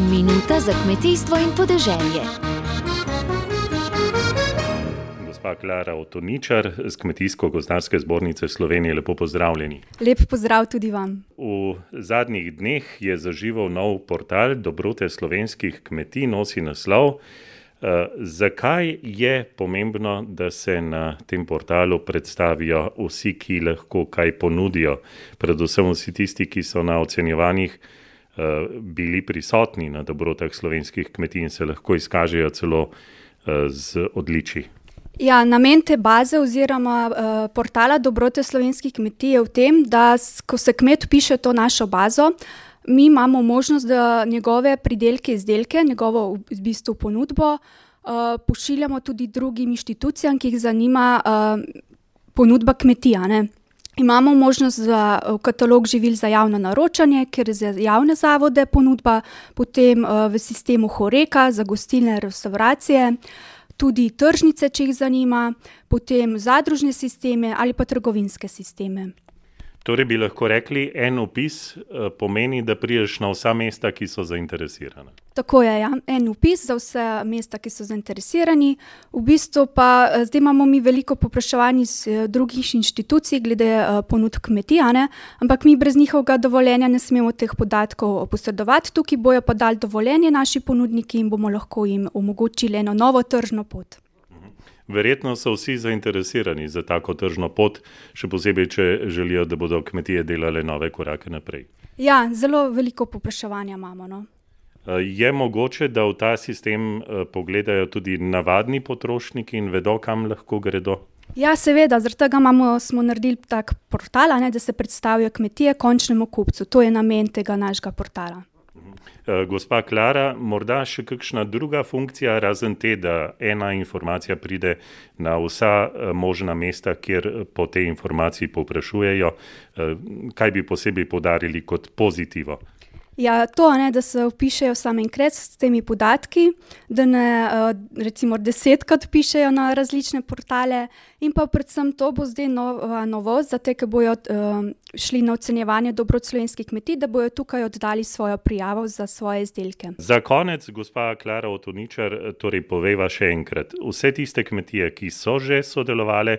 Minuta za kmetijstvo in podeželje. Gospa Klara Otoničar z Kmetijsko-gozdarske zbornice Slovenije, lepo pozdravljeni. Lep pozdrav tudi vam. V zadnjih dneh je zaživel nov portal Dobrote slovenskih kmetij, nosi naslov. Uh, zakaj je pomembno, da se na tem portalu predstavijo vsi, ki lahko kaj ponudijo, predvsem vsi tisti, ki so na ocenjevanjih bili prisotni na dobrotah slovenskih kmetij in se lahko izkažejo celo uh, z odličji? Ja, namen te baze oziroma uh, portala Dobrote slovenskih kmetij je v tem, da ko se kmet piše to našo bazo, mi imamo možnost, da njegove pridelke, izdelke, njegovo v bistvu ponudbo uh, pošiljamo tudi drugim inštitucijam, ki jih zanima uh, ponudba kmetija. Ne? Imamo možnost za katalog živil za javno naročanje, ker je za javne zavode ponudba, potem uh, v sistemu Horeka za gostilne restauracije, tudi tržnice, če jih zanima, potem zadružne sisteme ali pa trgovinske sisteme. Torej bi lahko rekli, en opis pomeni, da priješ na vsa mesta, ki so zainteresirana. Tako je, ja. en opis za vse mesta, ki so zainteresirani. V bistvu pa zdaj imamo mi veliko popraševanj iz drugih inštitucij glede ponudb kmetij, ampak mi brez njihovega dovoljenja ne smemo teh podatkov posredovati. Tukaj bojo pa dali dovoljenje naši ponudniki in bomo lahko jim omogočili eno novo tržno pot. Verjetno so vsi zainteresirani za tako tržno pot, še posebej, če želijo, da bodo kmetije delale nove korake naprej. Ja, zelo veliko popraševanja imamo. No? Je mogoče, da v ta sistem pogledajo tudi navadni potrošniki in vedo, kam lahko gredo? Ja, seveda, zaradi tega imamo, smo naredili tak portal, ne, da se predstavijo kmetije končnemu kupcu. To je namen tega našega portala. Gospa Klara, morda še kakšna druga funkcija, razen te, da ena informacija pride na vsa možna mesta, kjer po tej informaciji povprašujejo, kaj bi posebej poudarili kot pozitivo? Ja, to, ne, da se vpišejo sami enkrat s temi podatki, da ne recimo desetkrat pišejo na različne portale, in pa predvsem to bo zdaj nova novost za te, ki bojo šli na ocenjevanje dobrot slovenskih kmetij, da bojo tukaj oddali svojo prijavo za svoje izdelke. Za konec, gospa Klara Otoničar, torej povejva še enkrat, vse tiste kmetije, ki so že sodelovale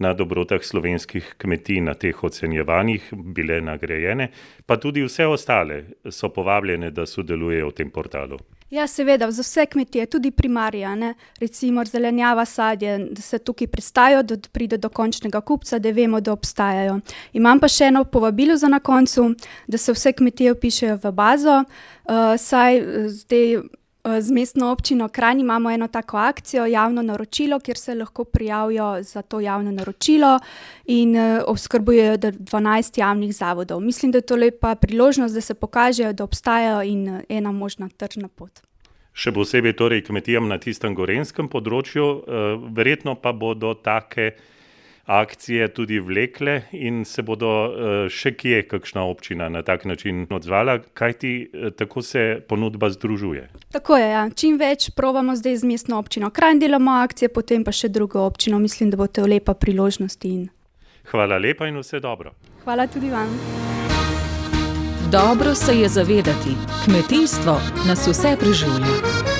na dobrotah slovenskih kmetij, na teh ocenjevanjih bile nagrajene, pa tudi vse ostale so povabljene, da sodelujejo v tem portalu. Ja, seveda, za vse kmetije, tudi primarija, ne, recimo zelenjava, sadje, da se tukaj predstavijo, da pride do končnega kupca, da vemo, da obstajajo. Imam pa še eno povabilo za na koncu, da se vse kmetije vpišejo v bazo, saj zdaj z Mestno občino Kranj imamo eno tako akcijo, javno naročilo, kjer se lahko prijavijo za to javno naročilo in oskrbujejo dvanajst javnih zavodov. Mislim, da je to lepa priložnost, da se pokažejo, da obstajajo, in ena možna tržna pot. Še posebej torej kmetijam na tistem gorenjskem področju, verjetno pa bodo take akcije tudi vlekle in se bodo še kje kakšna občina na tak način odzvala, kajti tako se ponudba združuje. Tako je, ja, čim več probamo zdaj z Mestno občino Kranj delamo akcije, potem pa še drugo občino, mislim, da bo to lepa priložnost in... Hvala lepa in vse dobro. Hvala tudi vam. Dobro se je zavedati, kmetijstvo nas vse preživlja.